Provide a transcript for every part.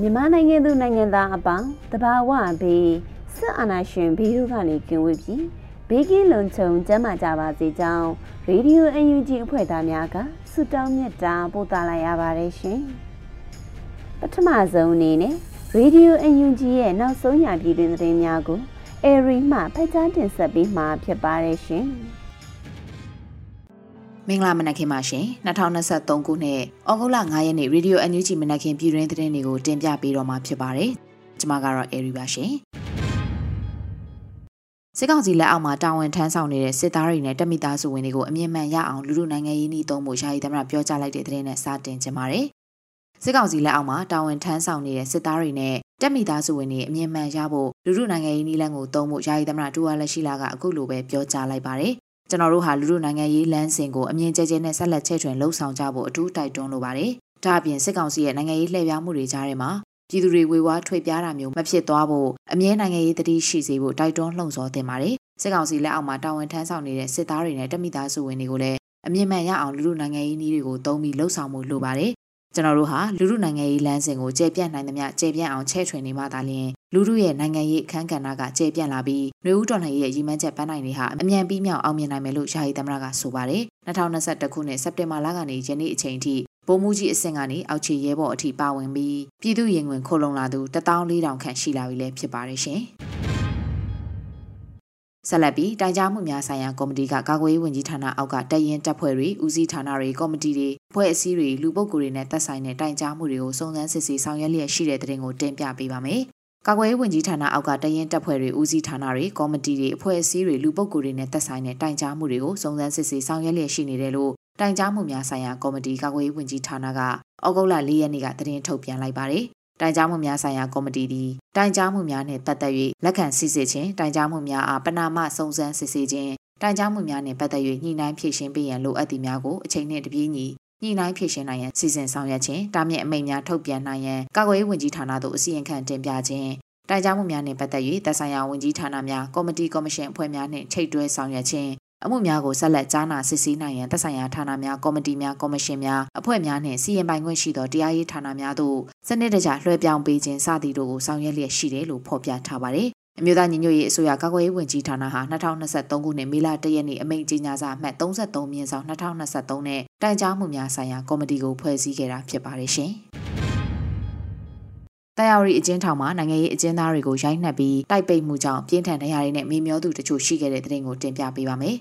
မြန်မာနိုင်ငံသူနိုင်ငံသားအပေါင်းတဘာဝဘေးစစ်အာဏာရှင်ဘေးတို့ကနေကင်ဝေးပြီးဘေးကင်းလုံခြုံကျန်းမာကြပါစေကြောင်းရေဒီယို UNG အဖွဲ့သားများကဆုတောင်းမြတ်တာပို့သလိုက်ရပါတယ်ရှင်ပထမဆုံးအနေနဲ့ရေဒီယို UNG ရဲ့နောက်ဆုံးရပြည်တွင်သတင်းများကိုအေရီမှဖတ်ကြားတင်ဆက်ပေးမှာဖြစ်ပါတယ်ရှင်။ မင်္ဂလာမနက်ခင်းပါရှင်2023ခုနှစ်ဩဂုတ်လ9ရက်နေ့ရေဒီယို NUG မနက်ခင်းပြည်တွင်းသတင်းတွေကိုတင်ပြပေးတော့မှာဖြစ်ပါတယ်ကျွန်မကတော့အေရီပါရှင်စစ်ကောင်စီလက်အောက်မှာတာဝန်ထမ်းဆောင်နေတဲ့စစ်သားတွေနဲ့တပ်မိသားစုဝင်တွေကိုအမြင့်မှန်ရအောင်လူလူနိုင်ငံရေးနှီးသုံးဖို့ယာယီသမရပြောကြားလိုက်တဲ့သတင်းနဲ့စတင်ကြပါတယ်စစ်ကောင်စီလက်အောက်မှာတာဝန်ထမ်းဆောင်နေတဲ့စစ်သားတွေနဲ့တက်မိသားစုဝင်တွေအမြင့်မှန်ရဖို့လူလူနိုင်ငံရေးနည်းလမ်းကိုသုံးဖို့ယာယီသမရတူဝါလက်ရှိလာကအခုလိုပဲပြောကြားလိုက်ပါတယ် ကျွန်တော်တို့ဟာလူလူနိုင်ငံရေးလမ်းစဉ်ကိုအမြင့်ကျကျနဲ့ဆက်လက်ချဲ့ထွင်လှုပ်ဆောင်ကြဖို့အထူးတိုက်တွန်းလိုပါတယ်။ဒါအပြင်စစ်ကောင်စီရဲ့နိုင်ငံရေးလှည့်ပြားမှုတွေကြားထဲမှာပြည်သူတွေဝေဝါးထွေပြားတာမျိုးမဖြစ်သွားဖို့အမြဲနိုင်ငံရေးတတိရှိစေဖို့တိုက်တွန်းလှုံ့ဆော်တင်ပါတယ်။စစ်ကောင်စီလက်အောက်မှာတာဝန်ထမ်းဆောင်နေတဲ့စစ်သားတွေနဲ့တပ်မိသားစုဝင်တွေကိုလည်းအမြင့်မှန်ရအောင်လူလူနိုင်ငံရေးနည်းတွေကိုသုံးပြီးလှုပ်ဆောင်မှုလိုပါတယ် ကျွန်တော်တို့ဟာလူလူနိုင်ငံရေးလမ်းစဉ်ကိုကျေပြန့်နိုင်သမျှကျေပြန့်အောင်ချဲ့ထွင်နေမှသာလျှင်လူလူရဲ့နိုင်ငံရေးအခမ်းကဏ္ဍကကျေပြန့်လာပြီးနှွေဦးတော်လှန်ရေးရဲ့ရည်မှန်းချက်ပန်းနိုင်တွေဟာအမြန်ပြီးမြောက်အောင်မြင်နိုင်မယ်လို့ယာယီသမရကဆိုပါတယ်2021ခုနှစ်စက်တင်ဘာလကနေယနေ့အချိန်ထိဗိုလ်မှူးကြီးအဆင့်ကနေအောက်ခြေရဲဘော်အထိပါဝင်ပြီးပြည်သူရင်ဝင်ခိုလုံလာသူ14000ခန့်ရှိလာပြီလည်းဖြစ်ပါတယ်ရှင်။ ဆက်လက်ပြီးတိုင်ကြားမှုများဆိုင်ရာကော်မတီကကာကွယ်ရေးဝန်ကြီးဌာနအောက်ကတရင်တပ်ဖွဲ့တွေဦးစီးဌာနတွေကော်မတီတွေဖွဲ့အစည်းတွေလူပုဂ္ဂိုလ်တွေနဲ့သက်ဆိုင်တဲ့တိုင်ကြားမှုတွေကိုစုံစမ်းစစ်ဆေးဆောင်ရွက်လျက်ရှိတဲ့တဲ့တင်ကိုတင်ပြပေးပါမယ်။ကာကွယ်ရေးဝန်ကြီးဌာနအောက်ကတရင်တပ်ဖွဲ့တွေဦးစီးဌာနတွေကော်မတီတွေအဖွဲ့အစည်းတွေလူပုဂ္ဂိုလ်တွေနဲ့သက်ဆိုင်တဲ့တိုင်ကြားမှုတွေကိုစုံစမ်းစစ်ဆေးဆောင်ရွက်လျက်ရှိနေတယ်လို့တိုင်ကြားမှုများဆိုင်ရာကော်မတီကာကွယ်ရေးဝန်ကြီးဌာနကဩဂုတ်လ၄ရက်နေ့ကသတင်းထုတ်ပြန်လိုက်ပါတယ်။ တိုင်ကြားမှုများဆိုင်ရာကော်မတီသည်တိုင်ကြားမှုများနှင့်ပတ်သက်၍လက်ခံစစ်ဆေးခြင်းတိုင်ကြားမှုများအားပနာမစုံစမ်းစစ်ဆေးခြင်းတိုင်ကြားမှုများနှင့်ပတ်သက်၍ညှိနှိုင်းဖြည့်ရှင်းပေးရန်လိုအပ်သည့်များကိုအချိန်နှင့်တပြေးညီညှိနှိုင်းဖြည့်ရှင်းနိုင်ရန်စီစဉ်ဆောင်ရွက်ခြင်းတာမြင့်အမိန့်များထုတ်ပြန်နိုင်ရန်ကာကွယ်ရေးဝန်ကြီးဌာနသို့အစီရင်ခံတင်ပြခြင်းတိုင်ကြားမှုများနှင့်ပတ်သက်၍သက်ဆိုင်ရာဝန်ကြီးဌာနများကော်မတီကော်မရှင်အဖွဲ့များနှင့်ချိတ်တွဲဆောင်ရွက်ခြင်း အမှုများကိုဆက်လက်ကြားနာစစ်ဆေးနိုင်ရန်သက်ဆိုင်ရာဌာနများကော်မတီများကော်မရှင်များအဖွဲ့များနှင့်စီရင်ပိုင်ခွင့်ရှိသောတရားရေးဌာနများသို့စနစ်တကျလွှဲပြောင်းပေးခြင်းစသည်တို့ကိုဆောင်ရွက်လျက်ရှိတယ်လို့ဖော်ပြထားပါတယ်။အမျိုးသားညီညွတ်ရေးအစိုးရကာကွယ်ရေးဝန်ကြီးဌာနဟာ2023ခုနှစ်မေလ1ရက်နေ့အမိန့်ကြေညာစာအမှတ်33မြင်းဆောင်2023နဲ့တိုင်ကြားမှုများဆိုင်ရာကော်မတီကိုဖွဲ့စည်းခဲ့တာဖြစ်ပါတယ်ရှင်။တရားရီအကျဉ်းထောင်မှာနိုင်ငံရေးအကျဉ်းသားတွေကိုရိုက်နှက်ပြီးတိုက်ပိတ်မှုကြောင့်ပြင်းထန်တရားရီနဲ့မေမျောသူတချို့ရှိခဲ့တဲ့တဲ့တင်ကိုတင်ပြပေးပါမယ်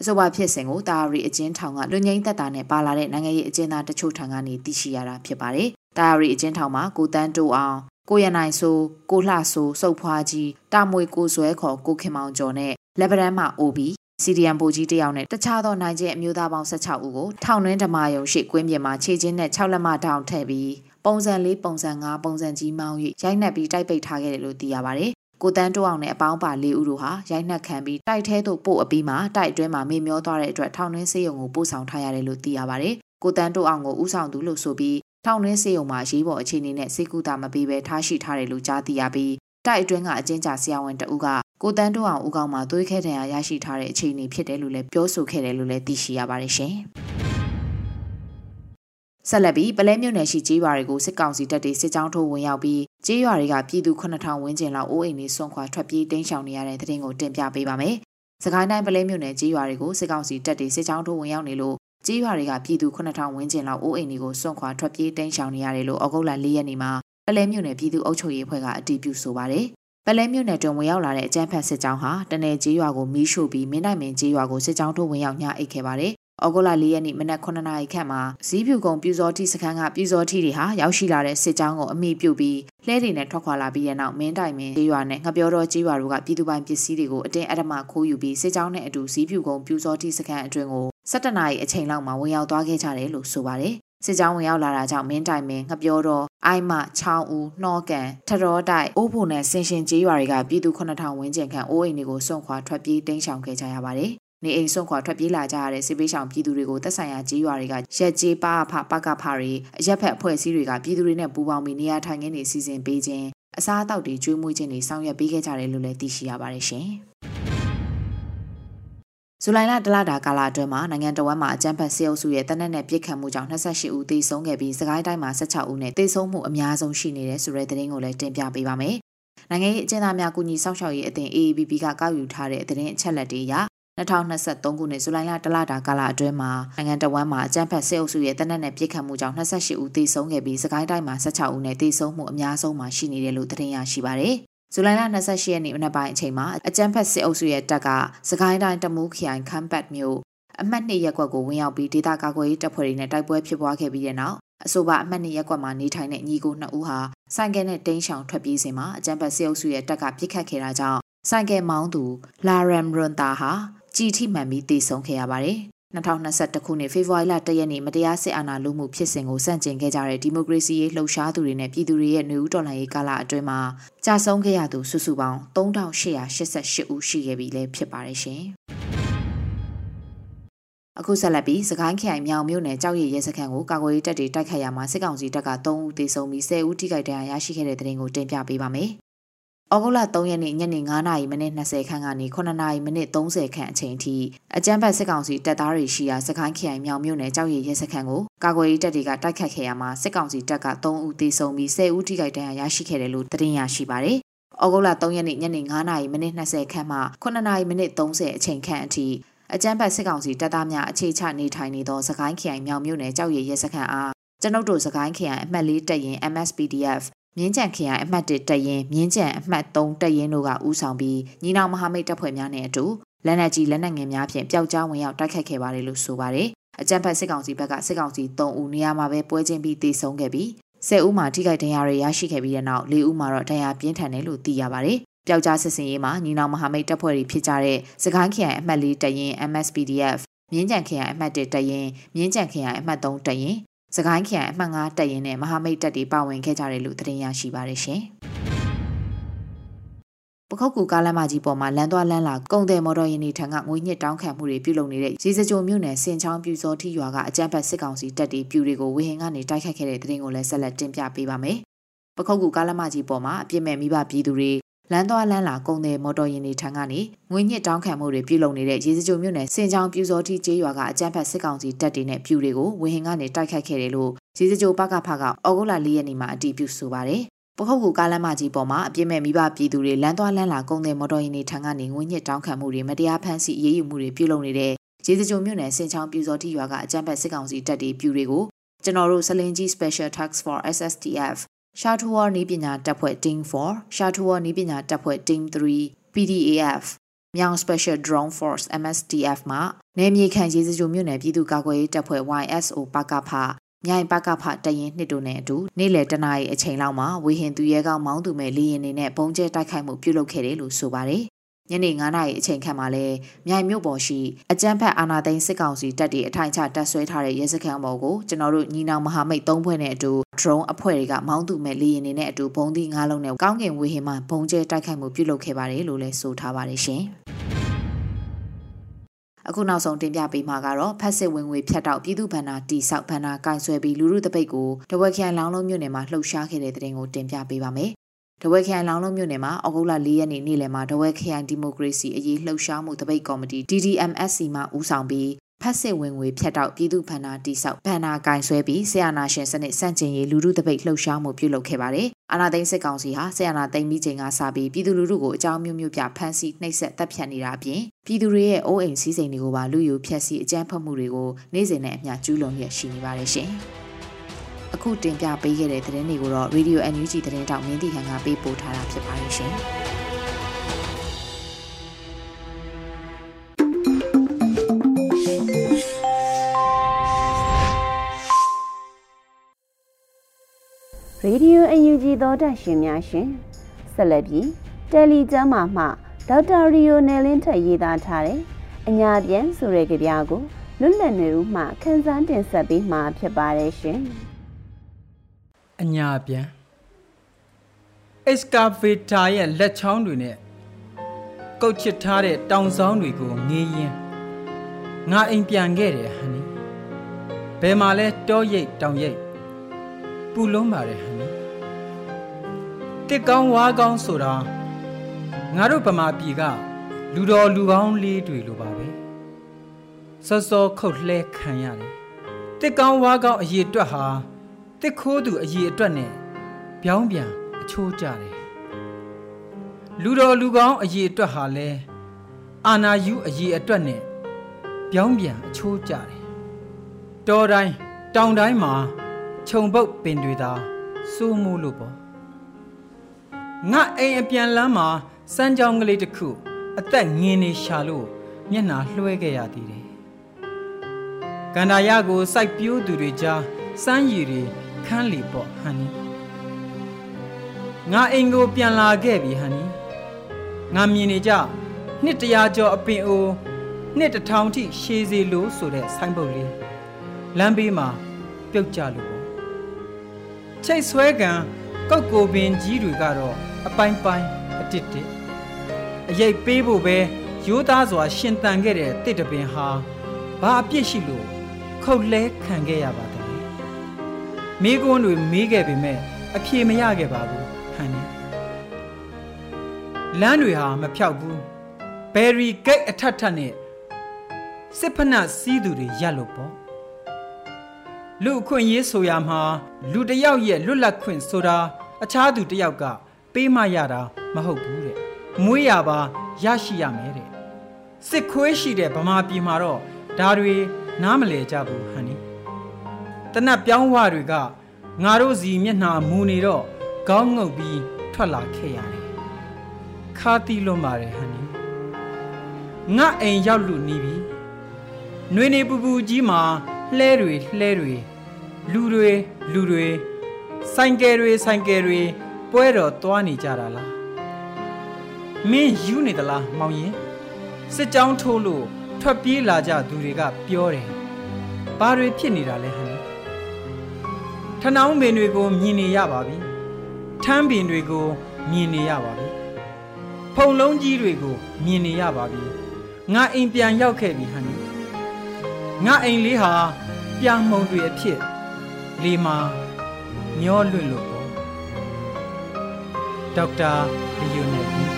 အဆိုပါဖြစ်စဉ်ကိုတာရီအကျဉ်းထောင်ကလူငိမ့်သက်တာနဲ့ပါလာတဲ့နိုင်ငံရေးအကျဉ်းသားတချို့ထံကနေသိရှိရတာဖြစ်ပါတယ်။တာရီအကျဉ်းထောင်မှာကိုတန်းတိုးအောင်ကိုရနိုင်ဆိုကိုလှဆိုစုပ်ဖွားကြီးတာမွေကိုဇွဲခေါ်ကိုခင်မောင်ကျော်နဲ့လက်ဗရန်မှအိုဘီစီဒီအမ်ပိုကြီးတယောက်နဲ့တခြားသောနိုင်ကျဲအမျိုးသားပေါင်း16ဦးကိုထောင်နှင်းဓမာယုံရှိကွင်းပြင်မှာခြေချင်းနဲ့6လက်မထောင်ထည့်ပြီးပုံစံလေးပုံစံ5ပုံစံကြီးမောင်း၍ရိုက်နှက်ပြီးတိုက်ပိတ်ထားခဲ့တယ်လို့သိရပါတယ် ကိုတန်းတိုးအောင်နဲ့အပေါင်းပါ၄ဦးတို့ဟာရိုက်နှက်ခံပြီးတိုက်ထဲသို့ပို့အပြီးမှာတိုက်အတွင်းမှာမေမျောသွားတဲ့အတွက်ထောင်နှင်းစေးရုံကိုပို့ဆောင်ထားရတယ်လို့သိရပါတယ်။ကိုတန်းတိုးအောင်ကိုဥဆောင်သူလို့ဆိုပြီးထောင်နှင်းစေးရုံမှာရေးပေါ်အခြေအနေနဲ့စေကူတာမပေးဘဲထားရှိထားတယ်လို့ကြားသိရပြီးတိုက်အတွင်းကအကျဉ်းချဆရာဝန်တဦးကကိုတန်းတိုးအောင်ဦးကောင်မှာသွေးခဲတံရရရှိထားတဲ့အခြေအနေဖြစ်တယ်လို့လည်းပြောဆိုခဲ့တယ်လို့လည်းသိရှိရပါတယ်ရှင်။ ဆက်လက်ပြီးပလဲမြို့နယ်ရှိကျေးရွာတွေကိုစစ်ကောင်စီတပ်တွေစစ်ကြောင်းထိုးဝင်ရောက်ပြီးကျေးရွာတွေကပြည်သူ9000ဝန်းကျင်လောက်အိုးအိမ်တွေဆွန့်ခွာထွက်ပြေးတိမ်းရှောင်နေရတဲ့တဲ့တင်ကိုတင်ပြပေးပါမယ်။စကိုင်းတိုင်းပလဲမြို့နယ်ကျေးရွာတွေကိုစစ်ကောင်စီတပ်တွေစစ်ကြောင်းထိုးဝင်ရောက်နေလို့ကြေးရွာတွေကပြည်သူ9000ဝန်းကျင်လောက်အိုးအိမ်တွေကိုစွန့်ခွာထွက်ပြေးတိမ်းရှောင်နေရတယ်လို့ဩဂုတ်လ၄ရက်နေ့မှာပလဲမြို့နယ်ပြည်သူ့အုပ်ချုပ်ရေးအဖွဲ့ကအတည်ပြုဆိုပါတယ်။ပလဲမြို့နယ်တွင်ဝင်ရောက်လာတဲ့အကြမ်းဖက်စစ်ကြောင်းဟာတနယ်ကြေးရွာကိုမီးရှို့ပြီးမင်းနိုင်မင်းကြေးရွာကိုစစ်ကြောင်းထိုးဝင်ရောက်ညအိတ်ခဲ့ပါတယ်။ ဩဂုတ်လ၄ရက်နေ့မနက်9နာရီခန့်မှာဇီးဖြူကုံပြူစောတိစခန်းကပြူစောတိတွေဟာရောက်ရှိလာတဲ့စစ်ကြောင်းကိုအမိပြုတ်ပြီးလှဲတွေနဲ့ထွက်ခွာလာပြီးတဲ့နောက်မင်းတိုင်မင်းကြေးရွာနဲ့ငပြောတော်ကြေးရွာတို့ကပြည်သူပိုင်ပစ္စည်းတွေကိုအတင်းအဓမ္မခိုးယူပြီးစစ်ကြောင်းနဲ့အတူဇီးဖြူကုံပြူစောတိစခန်းအတွင်းကို17နာရီအချိန်လောက်မှာဝင်ရောက်သွားခဲ့ကြတယ်လို့ဆိုပါတယ်။စစ်ကြောင်းဝင်ရောက်လာတာကြောင့်မင်းတိုင်မင်းငပြောတော်အိုင်မချောင်းဦးနှောကန်ထရောတိုက်အိုးဖို့နဲ့ဆင်ရှင်ကြေးရွာတွေကပြည်သူ9000ဝန်းကျင်ခန့်အိုးအိမ်တွေကိုစွန့်ခွာထွက်ပြေးတိမ်းရှောင်ခဲ့ကြရပါတယ်။ နေအိမ်စွန့်ခွာထွက်ပြေးလာကြရတဲ့စစ်ပေးဆောင်ပြည်သူတွေကိုသက်ဆိုင်ရာကြေးရွာတွေကရက်ကြေးပါအဖပကဖတွေအရက်ဖက်အဖွဲ့အစည်းတွေကပြည်သူတွေနဲ့ပူးပေါင်းပြီးနေရာထိုင်ခင်းတွေစီစဉ်ပေးခြင်းအစားအသောက်တွေကျွေးမွေးခြင်းတွေဆောင်ရွက်ပေးခဲ့ကြတယ်လို့လည်းသိရှိရပါတယ်ရှင်။ဇူလိုင်လတလတာကာလအတွင်းမှာနိုင်ငံတော်ဝန်မှအကြမ်းဖက်ဆေးအုပ်စုရဲ့တနက်နဲ့ပြစ်ခတ်မှုကြောင့်28ဦးသေဆုံးခဲ့ပြီးစကိုင်းတိုင်းမှာ16ဦးနဲ့သေဆုံးမှုအများဆုံးရှိနေတဲ့ဆိုတဲ့သတင်းကိုလည်းတင်ပြပေးပါမယ်။နိုင်ငံရေးအကျဉ်းသားများကူညီစောင့်ရှောက်ရေးအသင်း AABB ကကောက်ယူထားတဲ့သတင်းအချက်အလက်တွေအရ 2023ခုနှစ်ဇူလိုင်လတလတာကာလအတွင်းမှာနိုင်ငံတော်ဝန်မှအကြမ်းဖက်ဆေးအုပ်စုရဲ့တနက်နဲ့ပြစ်ခတ်မှုကြောင့်28ဦးသေဆုံးခဲ့ပြီးစကိုင်းတိုင်းမှာ16ဦးနဲ့သေဆုံးမှုအများဆုံးမှာရှိနေတယ်လို့သတင်းရရှိပါတယ်။ဇူလိုင်လ28ရက်နေ့မနက်ပိုင်းအချိန်မှာအကြမ်းဖက်စစ်အုပ်စုရဲ့တပ်ကစကိုင်းတိုင်းတမူးခရိုင်ခမ်းပတ်မြို့အမှတ်2ရက်ကွက်ကိုဝင်ရောက်ပြီးဒေသကာကွယ်ရေးတပ်ဖွဲ့တွေနဲ့တိုက်ပွဲဖြစ်ပွားခဲ့ပြီးတဲ့နောက်အဆိုပါအမှတ်2ရက်ကွက်မှာနေထိုင်တဲ့ညီကိုနှစ်ဦးဟာဆိုင်ကယ်နဲ့တင်းရှောင်ထွက်ပြေးစဉ်မှာအကြမ်းဖက်စစ်အုပ်စုရဲ့တပ်ကပြစ်ခတ်ခဲ့တာကြောင့်ဆိုင်ကယ်မောင်းသူလာရမ်ရွန်တာဟာ ကြည်ထိမှန်ပြီးတေဆုံးခဲ့ရပါတယ်2021ခုနှစ်ဖေဖော်ဝါရီလ1ရက်နေ့မတရားစစ်အာဏာလုမှုဖြစ်စဉ်ကိုစန့်ကျင်ခဲ့ကြတဲ့ဒီမိုကရေစီရေးလှုပ်ရှားသူတွေနဲ့ပြည်သူတွေရဲ့နေဦးတော်လှန်ရေးကာလအတွင်းမှာကြာဆုံးခဲ့ရသူစုစုပေါင်း3888ဦးရှိခဲ့ပြီလည်းဖြစ်ပါတယ်ရှင်။အခုဆက်လက်ပြီးစကိုင်းခရိုင်မြောင်မြို့နယ်ကြောက်ရည်ရဲစခန်းကိုကာကွယ်ရေးတပ်တွေတိုက်ခတ်ရမှာစစ်ကောင်စီတပ်က3ဦးသေဆုံးပြီး10ဦးထိခိုက်ဒဏ်ရာရရှိခဲ့တဲ့တဲ့တင်ကိုတင်ပြပေးပါမယ်။ ဩဂုတ်လ3ရက်နေ့ညနေ9:00နာရီမိနစ်20ခန့်ကနေ9:00နာရီမိနစ်30ခန့်အချိန်ထိအကြမ်းဖက်စစ်ကောင်စီတပ်သားတွေရှိရာစကိုင်းခရိုင်မြောင်မြို့နယ်ကြောက်ရည်ရဲစခန်းကိုကာကွယ်ရေးတပ်တွေကတိုက်ခတ်ခဲ့ရမှာစစ်ကောင်စီတပ်က3ဦးသေဆုံးပြီး10ဦးထိခိုက်ဒဏ်ရာရရှိခဲ့တယ်လို့သတင်းရရှိပါတယ်။ဩဂုတ်လ3ရက်နေ့ညနေ9:00နာရီမိနစ်20ခန့်မှ9:00နာရီမိနစ်30အချိန်ခန့်အထိအကြမ်းဖက်စစ်ကောင်စီတပ်သားများအခြေချနေထိုင်နေသောစကိုင်းခရိုင်မြောင်မြို့နယ်ကြောက်ရည်ရဲစခန်းအားကျွန်ုပ်တို့စကိုင်းခရိုင်အမှတ်၄တပ်ရင် MSPDF မြင်းကြံခရိုင်အမှတ်1တပ်ရင်မြင်းကြံအမှတ်3တပ်ရင်တို့ကဦးဆောင်ပြီးညီနောင်မဟာမိတ်တပ်ဖွဲ့များနဲ့အတူလက်နက်ကြီးလက်နက်ငယ်များဖြင့်ပျောက်ကြားဝင်ရောက်တိုက်ခတ်ခဲ့ပါတယ်လို့ဆိုပါတယ်။အကြံဖတ်စစ်ကောင်စီဘက်ကစစ်ကောင်စီ3ဦးနေရာမှာပဲပွဲချင်းပြီးတေဆုံးခဲ့ပြီး10ဦးမှာထိခိုက်ဒဏ်ရာတွေရရှိခဲ့ပြီးတဲ့နောက်4ဦးမှာတော့ဒဏ်ရာပြင်းထန်တယ်လို့သိရပါတယ်။ပျောက်ကြားစစ်စင်ရေးမှာညီနောင်မဟာမိတ်တပ်ဖွဲ့တွေဖြစ်ကြတဲ့စကိုင်းခရိုင်အမှတ်4တပ်ရင် MSPDF မြင်းကြံခရိုင်အမှတ်1တပ်ရင်မြင်းကြံခရိုင်အမှတ်3တပ်ရင် စကိုင်းခရိုင်အမှတ်9တပ်ရင်းနဲ့မဟာမိတ်တပ်တွေပါဝင်ခဲ့ကြတယ်လို့သတင်းရရှိပါတယ်ရှင်။ပခုတ်ကူကားလမ်းမကြီးပေါ်မှာလမ်းသွားလမ်းလာကုန်တယ်မော်တော်ယာဉ်တွေထံကငွေညစ်တောင်းခံမှုတွေပြုလုပ်နေတဲ့ရေစကြိုမြို့နယ်စင်ချောင်းပြူစောထီရွာကအကြမ်းဖက်စစ်ကောင်စီတပ်တွေပြူတွေကိုဝေဟင်ကနေတိုက်ခတ်ခဲ့တဲ့တဲ့တင်ကိုလည်းဆက်လက်တင်ပြပေးပါမယ်။ပခုတ်ကူကားလမ်းမကြီးပေါ်မှာအပြစ်မဲ့မိဘပြည်သူတွေ လမ်းသွားလမ်းလာကုန်တဲ့မော်တော်ယာဉ်တွေထံကနေငွေညစ်တောင်းခံမှုတွေပြုလုပ်နေတဲ့ရေစကြိုမြို့နယ်စင်ချောင်းပြူစောတိကျေးရွာကအကြမ်းဖက်စစ်ကောင်စီတပ်တွေနဲ့ပြူတွေကိုဝင်းဟင်ကနေတိုက်ခိုက်ခဲ့တယ်လို့ရေစကြိုပကဖကဩဂုတ်လ၄ရက်နေ့မှာအတည်ပြုဆိုပါတယ်။ပခုတ်ကူကားလမ်းမကြီးပေါ်မှာအပြစ်မဲ့မိဘပြည်သူတွေလမ်းသွားလမ်းလာကုန်တဲ့မော်တော်ယာဉ်တွေထံကနေငွေညစ်တောင်းခံမှုတွေမတရားဖမ်းဆီးအရေးယူမှုတွေပြုလုပ်နေတဲ့ရေစကြိုမြို့နယ်စင်ချောင်းပြူစောတိရွာကအကြမ်းဖက်စစ်ကောင်စီတပ်တွေပြူတွေကိုကျွန်တော်တို့စလင်ကြီး Special Task Force SSTF ရှာထူဝါနီးပညာတပ်ဖွဲ့ Team 4ရှာထူဝါနီးပညာတပ်ဖွဲ့ Team 3 PDAF မြောင် Special Drone Force MSDF မှနယ်မြေခံရေးစကြိုမြို့နယ်ပြည်သူ့ကာကွယ်ရေးတပ်ဖွဲ့ YSO ပကဖမြိုင်ပကဖတရင်နှစ်တို့နဲ့အတူနေ့လယ်တနာရီအချိန်လောက်မှာဝေဟင်သူရဲကောင်းမောင်းသူမဲ့လေရင်နေနဲ့ပုံကျဲတိုက်ခိုက်မှုပြုလုပ်ခဲ့တယ်လို့ဆိုပါတယ် ညနေ9နာရီအချိန်ခန့်မှာလဲမြိုင်မြို့ပေါ်ရှိအကြမ်းဖက်အာဏာသိမ်းစစ်ကောင်စီတပ်တွေအထိုင်ချတပ်ဆွဲထားတဲ့ရဲစခန်းပေါ်ကိုကျွန်တော်တို့ညီနောင်မဟာမိတ်၃ဖွဲ့နဲ့အတူ drone အဖွဲ့တွေကမောင်းသူမဲ့လေယာဉ်တွေနဲ့အတူဘုံသီး၅လုံးနဲ့ကောင်းကင်ဝေဟင်မှာဘုံကျဲတိုက်ခိုက်မှုပြုလုပ်ခဲ့ပါတယ်လို့လည်းဆိုထားပါတယ်ရှင်အခုနောက်ဆုံးတင်ပြပေးမှာကတော့ဖက်စစ်ဝင်ငွေဖြတ်တောက်ပြည်သူ့ဗန္နာတီဆောက်ဗန္နာကင်ဆွဲပြီးလူမှုတပိတ်ကိုတဝက်ခိုင်လောင်းလုံးမြို့နယ်မှာလှုပ်ရှားခဲ့တဲ့တဲ့တင်ကိုတင်ပြပေးပါမယ်။ တဝက်ခိုင်လောင်းလုံးမြို့နယ်မှာအောက်တိုဘာ၄ရက်နေ့နေ့လယ်မှာတဝက်ခိုင်ဒီမိုကရေစီအရေးလှုပ်ရှားမှုတပိတ်ကော်မတီ DDMSC မှဦးဆောင်ပြီးဖက်စစ်ဝင်ငွေဖြတ်တောက်ပြည်သူဖန္နာတိဆောက်ဗန္နာကင်ဆွဲပြီးဆီယနာရှင်စနစ်စန့်ကျင်ရေးလူမှုတပိတ်လှုပ်ရှားမှုပြုလုပ်ခဲ့ပါတယ်။အာနာသိန်းစစ်ကောင်စီဟာဆီယနာသိန်းပြီးချိန်ကစပြီးပြည်သူလူထုကိုအကြောင်းမျိုးမျိုးပြဖမ်းဆီးနှိပ်စက်တပ်ဖြတ်နေတာအပြင်ပြည်သူတွေရဲ့အိုးအိမ်စည်းစိမ်တွေကိုပါလူယူဖျက်ဆီးအကြမ်းဖက်မှုတွေကိုနေ့စဉ်နဲ့အမျှကျူးလွန်ရရှိနေပါတယ်ရှင်။ အခုတင်ပြပေးခဲ့တဲ့သတင်းတွေကိုတော့ Radio NUG သတင်းတောက်မင်းတီဟန်ကပေးပို့ထားတာဖြစ်ပါတယ်ရှင်။ရေဒီယိုအယူဂျီသောတရှင်များရှင်ဆက်လက်ပြီးတယ်လီကျမ်းမာမှဒေါက်တာရီယိုနယ်လင်းထက်ရေးသားထားတဲ့အညာပြန်ဆိုတဲ့ကြပြားကိုလွတ်လပ်နေဦးမှခန်းစားတင်ဆက်ပေးမှာဖြစ်ပါတယ်ရှင် အညာပြန် excavator ရဲ့လက်ချောင်းတွေနဲ့ကုတ်ချစ်ထားတဲ့တောင်ဆောင်တွေကိုငေးရင်ငါအိမ်ပြန်ခဲ့တယ်ဟန်နီဘယ်မှာလဲတောရိပ်တောင်ရိပ်ပူလုံးပါတယ်ဟန်နီတစ်ကောင်းဝါးကောင်းဆိုတာငါတို့ဗမာပြည်ကလူတော်လူကောင်းလေးတွေလိုပါပဲစောစောခုတ်လှဲခံရတယ်တစ်ကောင်းဝါးကောင်းအရေးအတွက်ဟာ တစ်ခိုးသူအရေးအတွက်နဲ့ပြောင်းပြန်အချိုးကြတယ်လူတော်လူကောင်းအရေးအတွက်ဟာလဲအာနာယူအရေးအတွက်နဲ့ပြောင်းပြန်အချိုးကြတယ်တော်တိုင်းတောင်တိုင်းမှာခြုံပုတ်ပင်တွေသာစိုးမိုးလို့ပေါ့ငါအိမ်အပြန်လမ်းမှာစမ်းကြောင်းကလေးတစ်ခုအသက်ငင်းနေရှာလို့မျက်နှာလွှဲခဲ့ရသေးတယ်ကန္တာရကိုစိုက်ပြိုးသူတွေကြားစမ်းရည်တွေခ န်းလီပေါ့ဟန်နီငါအိမ်ကိုပြန်လာခဲ့ပြီဟန်နီငါမြင်နေကြနှစ်တရာကျော်အပင်အိုးနှစ်တထောင်ထိရှည်စီလို့ဆိုတဲ့ဆိုင်းပုတ်လေးလမ်းဘေးမှာပြုတ်ကြလို့ပေါ့ချိတ်ဆွဲကံကောက်ကိုပင်ကြီးတွေကတော့အပိုင်းပိုင်းအတစ်တစ်အရေးပေးဖို့ပဲရိုးသားစွာရှင်တန်ခဲ့တဲ့တစ်တပင်ဟာဘာအပြစ်ရှိလို့ခုတ်လဲခံခဲ့ရပါတယ် မိကွန်းတွေမေးခဲ့ပေမဲ့အဖြေမရခဲ့ပါဘူးဟန်နီလမ်းတွေဟာမဖြောက်ဘူးဘယ်ရီဂိတ်အထက်ထက်နဲ့စစ်ဖနက်စီးသူတွေရက်လို့ပေါ့လူအခွင့်ရေးဆိုရမှာလူတယောက်ရဲ့လွတ်လပ်ခွင့်ဆိုတာအခြားသူတယောက်က ပေးမရတာမဟုတ်ဘူးတဲ့မွေးရပါရရှိရမယ်တဲ့စစ်ခွေးရှိတဲ့ဗမာပြည်မှာတော့ဒါတွေနားမလဲကြဘူးဟန်နီ တနတ်ပြောင်းဝတွေကငါတို့စီမျက်နှာမူနေတော့ခေါင်းငုပ်ပြီးထွက်လာခဲ့ရတယ်ခါတီလွန်ပါတယ်ဟန်နီငါအိမ်ရောက်လူနေပြီနှွေနေပူပူကြီးမှာလှဲတွေလှဲတွေလူတွေလူတွေဆိုင်ကယ်တွေဆိုင်ကယ်တွေပွဲတော်သွားနေကြတာလားမင်းယူနေသလားမောင်ရင်စစ်ကြောင်းထိုးလို့ထွက်ပြေးလာကြသူတွေကပြောတယ်ဘာတွေဖြစ်နေတာလဲဟန် ထနောင်းပင်တွေကိုမြင်နေရပါပြီထမ်းပင်တွေကိုမြင်နေရပါပြီဖုံလုံးကြီးတွေကိုမြင်နေရပါပြီငါအိမ်ပြန်ရောက်ခဲ့ပြီဟန်ငါအိမ်လေးဟာပြာမှုံတွေအဖြစ်လေမာမျောလွင့်လို့ပေါ့ဒေါက်တာလီယိုနယ်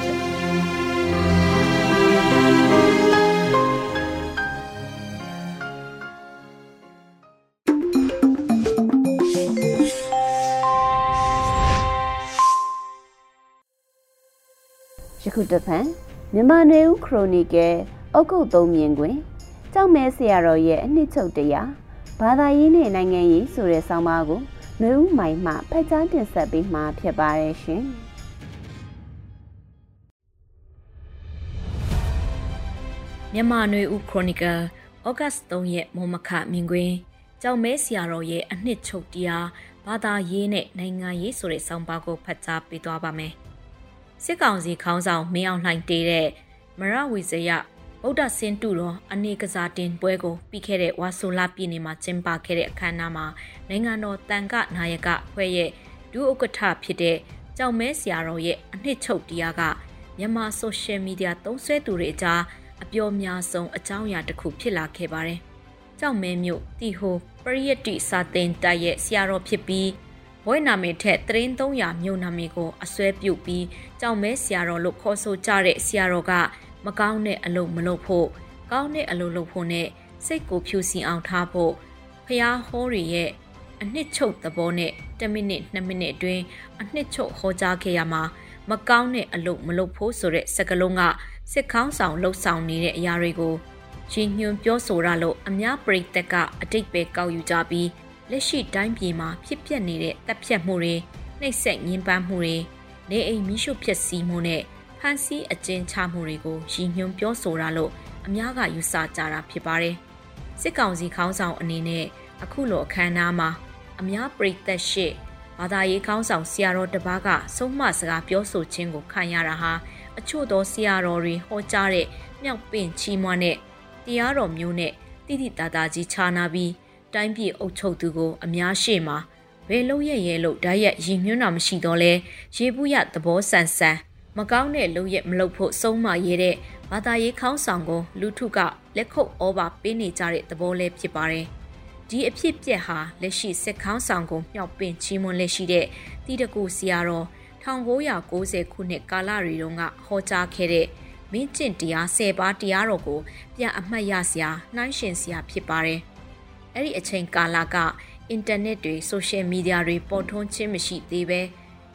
တဖန်မြန်မာနေဦးခရိုနီကယ်အုတ်ကုတ်သုံးမြင်တွင်ကြောက်မဲဆရာတော်ရဲ့အနှစ်ချုပ်တရားဘာသာရေးနဲ့နိုင်ငံရေးဆိုတဲ့ဆောင်းပါးကိုနှွေဦးမိုင်မှဖတ်ကြားတင်ဆက်ပေးမှာဖြစ်ပါတယ်ရှင်မြန်မာနွေဦးခရိုနီကယ်ဩဂတ်3ရက်မောမခမြင်ကွင်းကြောင်မဲဆရာတော်ရဲ့အနှစ်ချုပ်တရားဘာသာရေးနဲ့နိုင်ငံရေးဆိုတဲ့ဆောင်းပါးကိုဖတ်ကြားပေးသွားပါမယ် စစ်ကောင်စီခေါင်းဆောင်မင်းအောင်လှိုင်တေးတဲ့မရဝီဇယဗုဒ္ဓဆင်းတုတော်အနေကစားတင်ပွဲကိုပြီးခဲ့တဲ့ဝါဆိုလာပြည်နယ်မှာကျင်းပခဲ့တဲ့အခမ်းအနားမှာနိုင်ငံတော်တန်ခနာယကဖွဲ့ရဲ့ဒုဥက္ကဋ္ဌဖြစ်တဲ့ကြောင်မဲဆရာတော်ရဲ့အနှစ်ချုပ်တရားကမြန်မာဆိုရှယ်မီဒီယာသုံးစွဲသူတွေအကြားအပြောများဆုံးအကြောင်းအရာတစ်ခုဖြစ်လာခဲ့ပါတယ်။ကြောင်မဲမြို့တီဟိုပရိယတ္တိစာသင်တိုက်ရဲ့ဆရာတော်ဖြစ်ပြီး ဘွဲနာမည်ထက်သတင်း300မြို့နာမည်ကိုအစွဲပြုတ်ပြီးကြောင်မဲဆရာတော်လို့ခေါ်ဆိုကြတဲ့ဆရာတော်ကမကောင်းတဲ့အလုပ်မလုပ်ဖို့ကောင်းတဲ့အလုပ်လုပ်ဖို့နဲ့စိတ်ကိုဖြူစင်အောင်ထားဖို့ဖျားဟောတွေရဲ့အနှစ်ချုပ်သဘောနဲ့10မိနစ်2မိနစ်အတွင်းအနှစ်ချုပ်ဟောကြားခဲ့ရမှာမကောင်းတဲ့အလုပ်မလုပ်ဖို့ဆိုတဲ့စကားလုံးကစစ်ခေါင်းဆောင်လှုပ်ဆောင်နေတဲ့အရာတွေကိုရည်ညွှန်းပြောဆိုရလို့အများပရိသတ်ကအတိတ်ပဲကောက်ယူကြပြီး လက်ရှိတိုင်းပြည်မှာဖြစ်ပျက်နေတဲ့တပ်ဖြတ်မှုတွေနှိပ်စက်ညှဉ်းပန်းမှုတွေနေအိမ်မိရှုဖြစ်စီမှုနဲ့ဖန်ဆီးအကျဉ်းချမှုတွေကိုရည်ညွှန်းပြောဆိုရလို့အများကယူဆကြတာဖြစ်ပါတယ်စစ်ကောင်စီခေါင်းဆောင်အနေနဲ့အခုလိုအခမ်းအနားမှာအများပရိသတ်ရှိဘာသာရေးခေါင်းဆောင်ဆရာတော်တပါးကဆုံးမစကားပြောဆိုခြင်းကိုခံရတာဟာအချို့သောဆရာတော်တွေဟောကြားတဲ့မြောက်ပင်ချီးမွမ်းတဲ့တရားတော်မျိုးနဲ့တိတိတသားကြီးခြားနာပြီး တိုင်းပြည်အုပ်ချုပ်သူကိုအများရှေ့မှာဘယ်လုံးရဲ့ရဲလို့ဓာတ်ရက်ရင်ညွှန်းတာမရှိတော့လဲရေဘူးရသဘောဆန်ဆန်မကောင်းတဲ့လုံရက်မလုပ်ဖို့ဆုံးမရဲတဲ့ဘာသာရေးခေါင်းဆောင်ကိုလူထုကလက်ခုပ်ဩဘာပေးနေကြတဲ့သဘောလေးဖြစ်ပါတယ်။ဒီအဖြစ်ပြက်ဟာလက်ရှိစစ်ခေါင်းဆောင်ကိုမြောက်ပင်ချီးမွမ်းလက်ရှိတဲ့တီတကူဆရာတော်1990ခုနှစ်ကာလတွေတုန်းကဟောကြားခဲ့တဲ့မင်းကျင့်တရား၁၀ပါးတရားတော်ကိုပြန်အမှတ်ရစရာနှိုင်းရှင်စရာဖြစ်ပါတယ်။ အဲ့ဒီအချိန်ကာလကအင်တာနက်တွေဆိုရှယ်မီဒီယာတွေပေါ်ထွန်းခြင်းမရှိသေးပဲ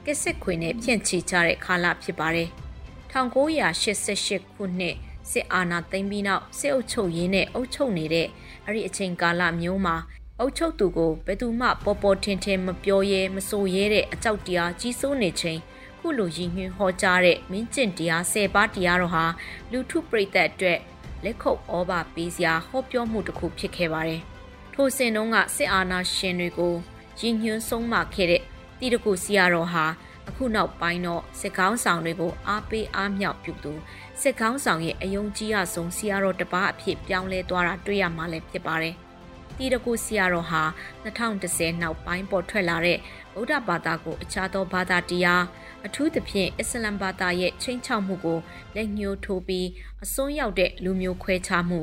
ကက်ဆက်ခွေနဲ့ဖြန့်ချီကြတဲ့ကာလဖြစ်ပါတယ်။1988ခုနှစ်စစ်အာဏာသိမ်းပြီးနောက်စစ်အုပ်ချုပ်ရေးနဲ့အုပ်ချုပ်နေတဲ့အဲ့ဒီအချိန်ကာလမျိုးမှာအုပ်ချုပ်သူကိုဘယ်သူမှပေါ်ပေါ်ထင်ထင်မပြောရဲမဆိုရဲတဲ့အကြောက်တရားကြီးစိုးနေချိန်ခုလိုရည်ညွှန်းဟောကြားတဲ့မင်းကျင့်တရား၁၀ပါးတရားတော်ဟာလူထုပရိသတ်အတွက်လက်ခုပ်ဩဘာပေးစရာဟောပြောမှုတစ်ခုဖြစ်ခဲ့ပါတယ်။ ထိုစဉ်တုန်းကစစ်အာဏာရှင်တွေကိုရည်ညွှန်းဆုံးမခဲ့တဲ့တီတကူစီယာတော်ဟာအခုနောက်ပိုင်းတော့စစ်ကောင်းဆောင်တွေကိုအားပေးအားမြောက်ပြုသူစစ်ကောင်းဆောင်ရဲ့အယုံကြည်ရဆုံးစီယာတော်တစ်ပါးအဖြစ်ပြောင်းလဲသွားတာတွေ့ရမှာလည်းဖြစ်ပါတယ်။တီတကူစီယာတော်ဟာ2010နောက်ပိုင်းပေါ်ထွက်လာတဲ့ဗုဒ္ဓဘာသာကိုအခြားသောဘာသာတရားအထူးသဖြင့်အစ္စလမ်ဘာသာရဲ့ချိန်ချောက်မှုကိုလက်ညှိုးထိုးပြီးအစွန်းရောက်တဲ့လူမျိုးခွဲခြားမှု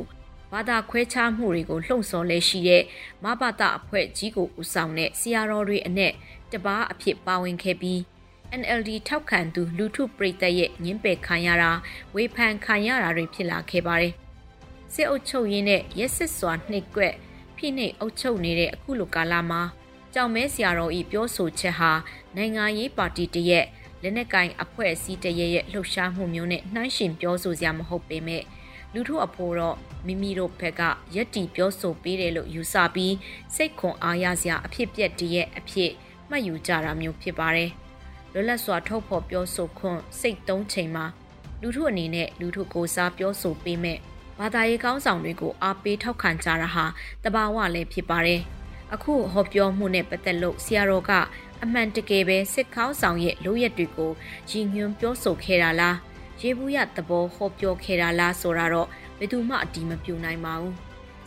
ဘာသာခွဲခြားမှုတွေကိုလှုံ့ဆော်လဲရှိတဲ့မဘာသာအဖွဲ့ကြီးကိုဦးဆောင်တဲ့ဆရာတော်တွေအနက်တပားအဖြစ်ပါဝင်ခဲ့ပြီး NLD ထောက်ခံသူလူထုပရိသတ်ရဲ့ညှင်းပယ်ခံရတာဝေဖန်ခံရတာတွေဖြစ်လာခဲ့ပါတယ်။စစ်အုပ်ချုပ်ရေးနဲ့ရက်စစ်စွာနှိပ်ကွက်ဖိနှိပ်အုပ်ချုပ်နေတဲ့အခုလိုကာလမှာကြောင်မဲဆရာတော်ဤပြောဆိုချက်ဟာနိုင်ငံရေးပါတီတရက်လက်နက်ကင်အဖွဲ့အစည်းတရရဲ့လှုပ်ရှားမှုမျိုးနဲ့နှိုင်းယှဉ်ပြောဆိုစရာမဟုတ်ပေမဲ့ လူထုအဖို့တော့မိမိတို့ဘက်ကရက်တီပြောဆိုပေးတယ်လို့ယူဆပြီးစိတ်ခွန်အားရစရာအဖြစ်ပြက်တရဲ့အဖြစ်မှတ်ယူကြတာမျိုးဖြစ်ပါတယ်။လွတ်လပ်စွာထုတ်ဖော်ပြောဆိုခွင့်စိတ်သုံးချိန်မှာလူထုအနေနဲ့လူထုကိုစားပြောဆိုပေးမဲ့ဘာသာရေးကောင်းဆောင်တွေကိုအားပေးထောက်ခံကြတာဟာတဘာဝလည်းဖြစ်ပါတယ်။အခုဟောပြောမှုနဲ့ပတ်သက်လို့ဆရာတော်ကအမှန်တကယ်ပဲစစ်ခေါင်းဆောင်ရဲ့လိုရက်တွေကိုရည်ညွှန်းပြောဆိုခဲ့တာလား ရေဘူးရသဘောဟောပြောခဲ့တာလားဆိုတာတော့ဘယ်သူမှအတီးမပြူနိုင်ပါဘူး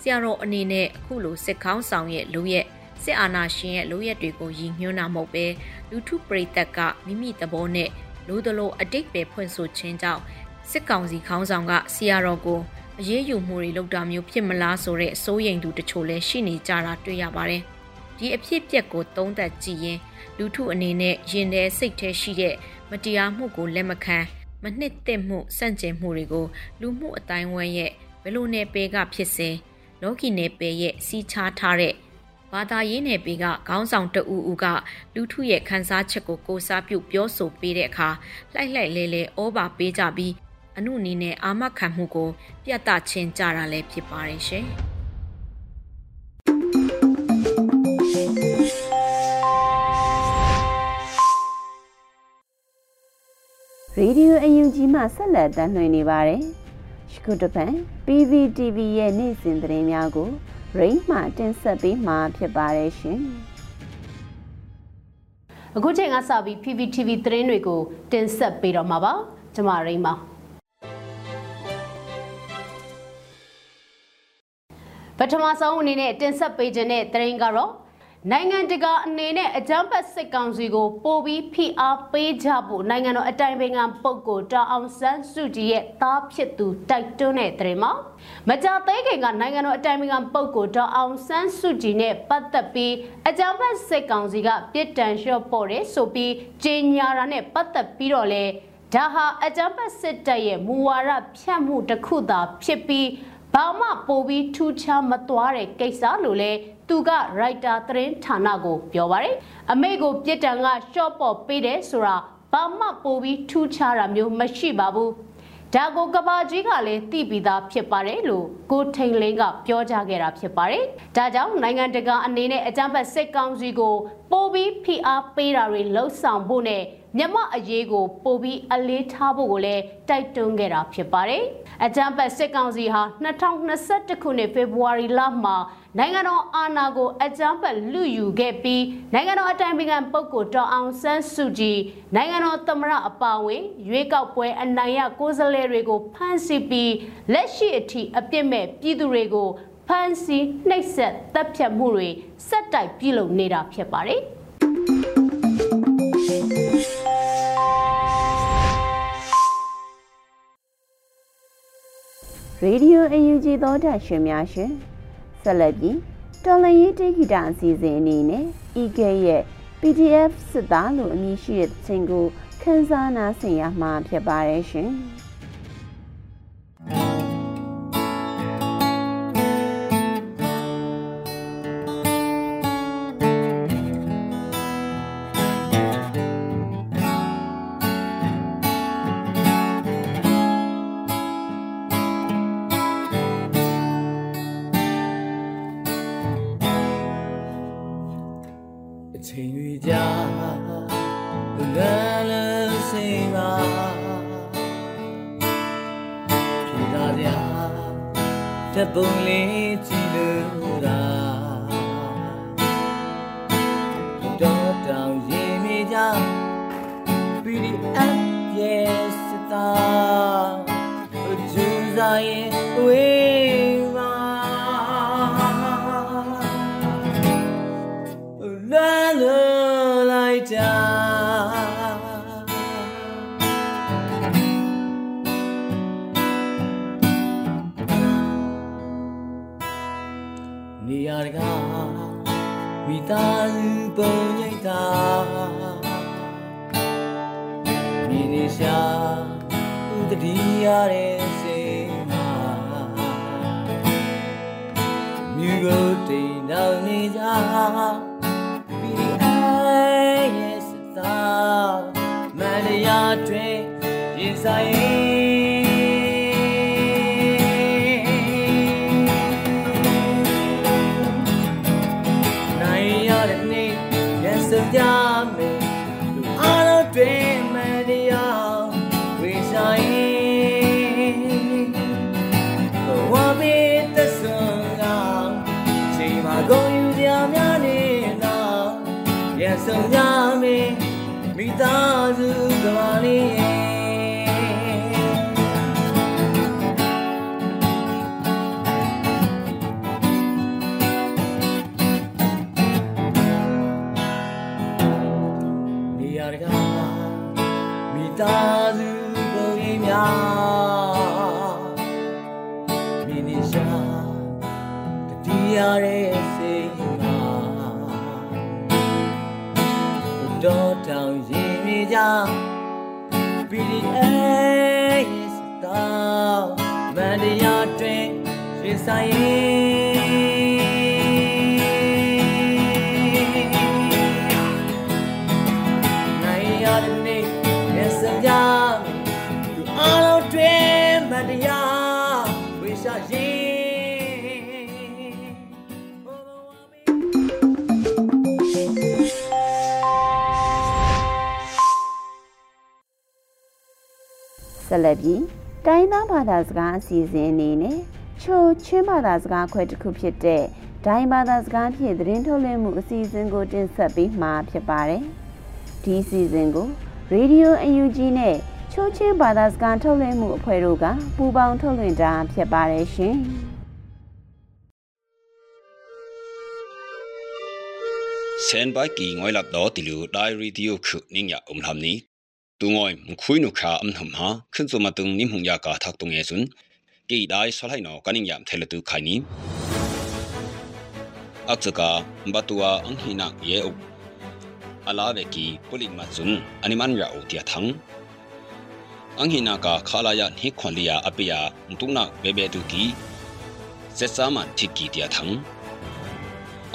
ဆရာတော်အနေနဲ့အခုလိုစစ်ခေါင်းဆောင်ရဲ့လိုရက်စစ်အာဏာရှင်ရဲ့လိုရက်တွေကိုရည်ညွှန်းတာမဟုတ်ပဲလူထုပရိသတ်ကမိမိသဘောနဲ့လိုသလိုအတိတ်ပဲဖွင့်ဆိုခြင်းကြောင့်စစ်ကောင်စီခေါင်းဆောင်ကဆရာတော်ကိုအရေးယူမှုတွေလုပ်တာမျိုးဖြစ်မလားဆိုတဲ့အစိုးရိမ်သူတချို့လည်းရှိနေကြတာတွေ့ရပါတယ်။ဒီအဖြစ်အပျက်ကိုသုံးသပ်ကြည့်ရင်လူထုအနေနဲ့ရင်ထဲစိတ်ထဲရှိတဲ့မတရားမှုကိုလက်မခံ မနှစ်သက်မှုစန့်ကျင်မှုတွေကိုလူမှုအတိုင်းဝန်းရဲ့ဘယ်လိုနယ်ပယ်ကဖြစ်စေလောကီနယ်ပယ်ရဲ့စီးခြားထားတဲ့ဘာသာရေးနယ်ပယ်ကခေါင်းဆောင်တအူအူကလူထုရဲ့ခန်းစားချက်ကိုကိုစားပြုပြောဆိုပေးတဲ့အခါလှိုက်လှိုက်လဲလဲဩဘာပေးကြပြီးအမှုအနေနဲ့အာမခံမှုကို ပြတ်တချင်းကြတာလည်းဖြစ်ပါတယ်ရှင်။ Radio UNG မှဆက်လက်တင်ပြနေပါတယ်။ရှကုတပန် PVTV ရဲ့နေ့စဉ်သတင်းများကိုရိမ့်မှတင်ဆက်ပေးမှာဖြစ်ပါတယ်ရှင်။အခုချိန်ကစပြီး PVTV သတင်းတွေကိုတင်ဆက်ပေးတော့မှာပါ။ကျွန်မရိမ့်ပါပထမဆုံးအနေနဲ့တင်ဆက်ပေးခြင်းတဲ့သတင်းကတော့ နိုင်ငံတကာအနေနဲ့အကြမ်းဖက်စစ်ကောင်စီကိုပိုပြီးဖိအားပေးကြဖို့နိုင်ငံတော်အတိုင်ပင်ခံပုဂ္ဂိုလ်တောင်အောင်ဆန်းစုကြည်ရဲ့သားဖြစ်သူတိုက်တွန်းတဲ့သတင်းမှာမကြသေးခင်ကနိုင်ငံတော်အတိုင်ပင်ခံပုဂ္ဂိုလ်တောင်အောင်ဆန်းစုကြည်နဲ့ပတ်သက်ပြီးအကြမ်းဖက်စစ်ကောင်စီကပြစ်ဒဏ်လျှော့ပေါ်တယ်ဆိုပြီးကြေညာတာနဲ့ပတ်သက်ပြီးတော့လေဒါဟာအကြမ်းဖက်စစ်တပ်ရဲ့မူဝါဒဖြတ်မှုတစ်ခုသာဖြစ်ပြီး ဘဘာမှပိုပြီးထူးခြားမသွားတဲ့ကိစ္စလို့လဲသူကရိုက်တာသတင်းဌာနကိုပြောပါတယ်အမေကိုပြစ်ဒဏ်ကရှော့ပေါ့ပေးတယ်ဆိုတာဘာမှပိုပြီးထူးခြားတာမျိုးမရှိပါဘူးဒါကိုကဘာကြီးကလည်းသိပြီးသားဖြစ်ပါတယ်လို့ကိုထိန်လင်းကပြောကြားခဲ့တာဖြစ်ပါတယ်။ဒါကြောင့်နိုင်ငံတကာအနေနဲ့အကြမ်းဖက်စစ်ကောင်စီကိုပိုပြီးဖိအားပေးတာတွေလှုံ့ဆော်ဖို့နဲ့ မြမအရေးကိုပိုပြီးအလေးထားဖို့ကိုလည်းတိုက်တွန်းခဲ့တာဖြစ်ပါတယ်။အကြမ်းဖက်စစ်ကောင်စီဟာ2021ခုနှစ်ဖေဖော်ဝါရီလမှာနိုင်ငံတော်အာဏာကိုအကြမ်းဖက်လူယူခဲ့ပြီးနိုင်ငံတော်အတိုင်ပင်ခံပုဂ္ဂိုလ်ဒေါအောင်ဆန်းစုကြည်နိုင်ငံတော်သမ္မတအပါအဝင်ရွေးကောက်ပွဲအနိုင်ရကိုယ်စားလှယ်တွေကိုဖမ်းဆီးပြီးလက်ရှိအထိအပြစ်မဲ့ပြည်သူတွေကိုဖမ်းဆီးနှိပ်စက်တပ်ဖြတ်မှုတွေစက်တိုက်ပြုလုပ်နေတာဖြစ်ပါတယ်။ Radio UNG သောတာရှင်များရှင်ဆက်လက်ပြီးတော်လရေးတိဂီတာအစီအစဉ်အနေနဲ့ EK ရဲ့ PDF စစ်သားလို့အမည်ရှိတဲ့ချင်းကိုခန်းစားနာဆင်ရမှာဖြစ်ပါတယ်ရှင်။ ရင်မေးကြ PDF yes တာကျူစားရင် ရတဲ့စိတ်မှာမြူကိုတိမ်နောက်နေကြပြီးအိရဲ့စသာမန္တရာတွင်ရင်ဆိုင် မိသား ရင်ဆိုင်နိုင်ရတဲ့ကြသူအားလုံးတွင်မတရားဝေရှာရင်ဆက်လက်ပြီးတိုင်းသားဘာသာစကားအစီအစဉ်အနေနဲ့ ချိုချင်းဘာသာစကားခွဲတစ်ခုဖြစ်တဲ့ဒိုင်းဘာသာစကားဖြင့်သတင်းထုတ်လွှင့်မှုအစီအစဉ်ကိုတင်ဆက်ပေးမှာဖြစ်ပါတယ်။ဒီအစီအစဉ်ကိုရေဒီယို UNG နဲ့ချိုးချင်းဘာသာစကားထုတ်လွှင့်မှုအဖွဲ့တို့ကပူးပေါင်းထုတ်လွှင့်တာဖြစ်ပါတယ်ရှင်။เซนบายกีงอยลับดอติลูไดรีดิโอคุนิงยาอุมทำนี้ตุงอยมคุยนุขาอุมทำหาขึ้นสมาตึงนิมหงยากาทักตุงเอซุน ကေဒိုင်ဆလိုက်နောကနင်းယမ်ထဲလတူခိုင်နီအချကာဘတူဝါအန်ဟီနာယေအုအလာဝေကီပူလင်မဇွန်းအနိမန်ရာအိုတီယထန်းအန်ဟီနာကာခလာယနိခွန်လီယာအပိယာမတုနာဘေဘေတူကီဇက်ဆာမန်တိကီတီယထန်း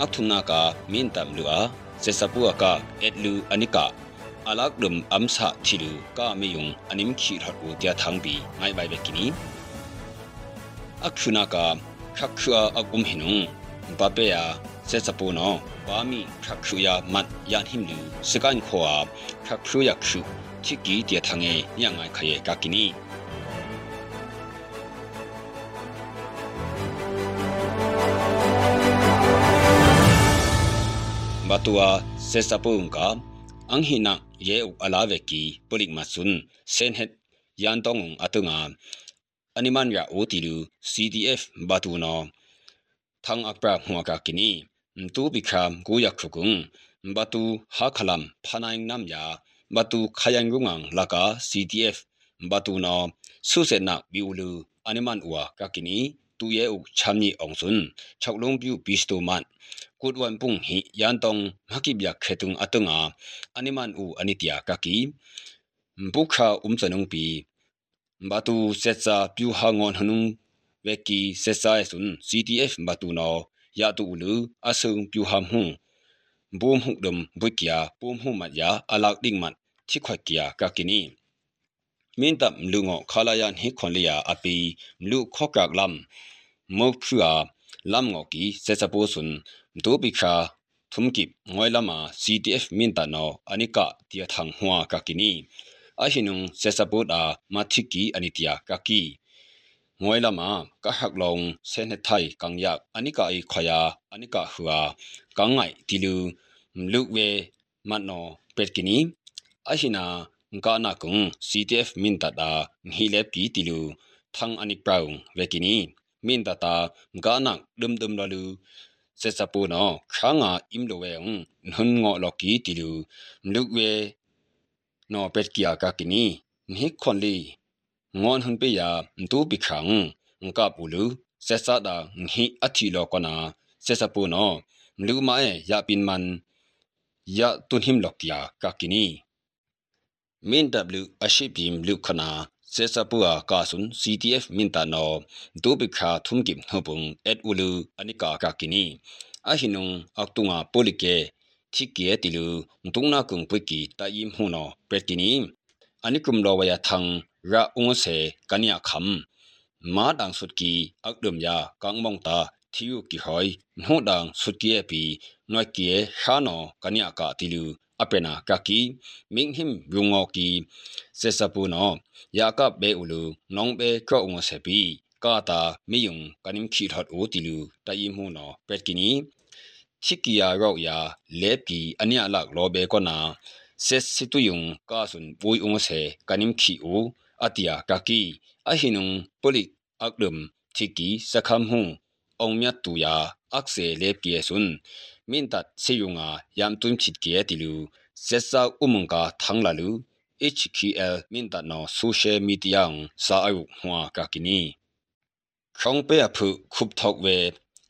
အထုနာကာမင်တမ်လူအာဇက်ဆပူအကာအက်လူအနိကာအလာကဒုမ်အမ်ဆာချီလူကာမီယုံအနိမ်ခီရတ်ကိုတီယထန်းပီငိုင်ဘိုင်ဘေကီနီ အခုနာကခခူအကုမ်ဟိနုံဘာပေယာဆက်စပူနောဘာမီခခူယာမတ်ယန်ဟိမ်လူစကန်ခွာခခူယာခူချီကီတေထငေညငိုင်ခရေကကီနီဘတူအာဆက်စပူင္ကအင္ဟိနာယေဥအလာဝေကီပုလိကမဆုန်စန်ဟက်ယန်တောင္အတုင္ animan ya otilu cdf batuno thang apra hwa ka kini ntu bikham ku yakhukung batu ha khalam phanaing nam ya batu khayang gungang laka cdf batu no susena biulu animan uwa ka kini tu ye u chamni ongsun choklong biu bisto man kutwan pung hi yantong makibya khetung atunga animan u anitia kaki mbukha umchanung pi batu setsa piu hangon hanung veki setsa esun ctf batu no ya tu ulu asung piu ham hu bom hu dum bukya bom hu mat ya alak ding mat thikhwa kya kakini min tap mlungo khalayan hi khonliya api mlu khokak lam mokphua lam ngoki setsa posun do bikha thumkip ngoilama ctf minta no anika tia thang hwa kakini ahinung sesapot a mathiki anitia kaki ngoilama ka haklong sene thai kangyak anika ai khaya anika huwa kangai tilu mlukwe manno petkini ahina ngana kung ctf minta da nghilep ki tilu thang anik praung vekini minta ta ngana dum dum lalu se sapu no khanga imlo we un nun ngo lo ki ti lu mluk we no pet kia ka kini ni khon li ngon hun pe ya ntu bi khang ngka pu lu se sa da ngi athi lo ko na se sapu no mlu ma e ya pin man ya tun him lo kia ka kini min w ashipim lu khana se sapua ka sun ctf minta no do bikha thumkim hopung et ulu anika ka kini ahinung aktunga polike thikye tilu ngtungna kung piki ta yim huno petini anikum lo waya thang ra ungse kania kham ma dang sutki akdum ya kangmong ta thiu ki hoi no dang sutki epi noi kie hano kania ka tilu apena kaki minghim yungo ki sesapu no yaka be ulu nong be kro ngo sepi kata miyung kanim khi thot o tilu ta yi mu no petkini chikiya ro ya lepi ania lak lo be ko na ses situ yung ka sun bui ung se kanim khi o atia kaki ahinung polik akdum chiki sakham hu ong mya tu ya akse lepi sun min tat seyunga yam tum chit ke tilu sesa umunga thanglalu HQL min tat no social media ang sa ayu hwa ka kini khong pe aphu khup thok we ya bum siki EEPP ya salangung khakhu umung sesa pu no bape abungu pami khakhu yamat yan himlu sekain khoa khakhu yakhu thilu thina dum sai ki tilu hwa ka kini ania pinman na kung pami thongat ya akhra kunung haliko loki sekain khowa phanghi kunung khukib yak thum lolu dumbokia kakini thongat kunung kokib ya khusun thokrok uma tu ania phep hama kakini sunga ki nupa be na ningya ye nang ni lobe tu ki khunzum tu tia ningkhum be tu komu ဒီကနေ့က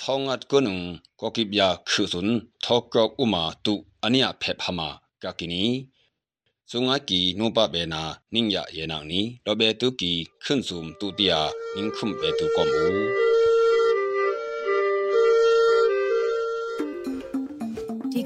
ထောင်းငတ်ကနုံကောကိပြခုစွန်ထောကောဥမာတုအနိယဖေဖမကကိနီစုံငါကီနုပဘေနာနင်းရယေနောင်နီလောဘေတုကီခွန်းစုံတုတယာနင်းခုမ်ဘေတုကောမူ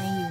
ယူ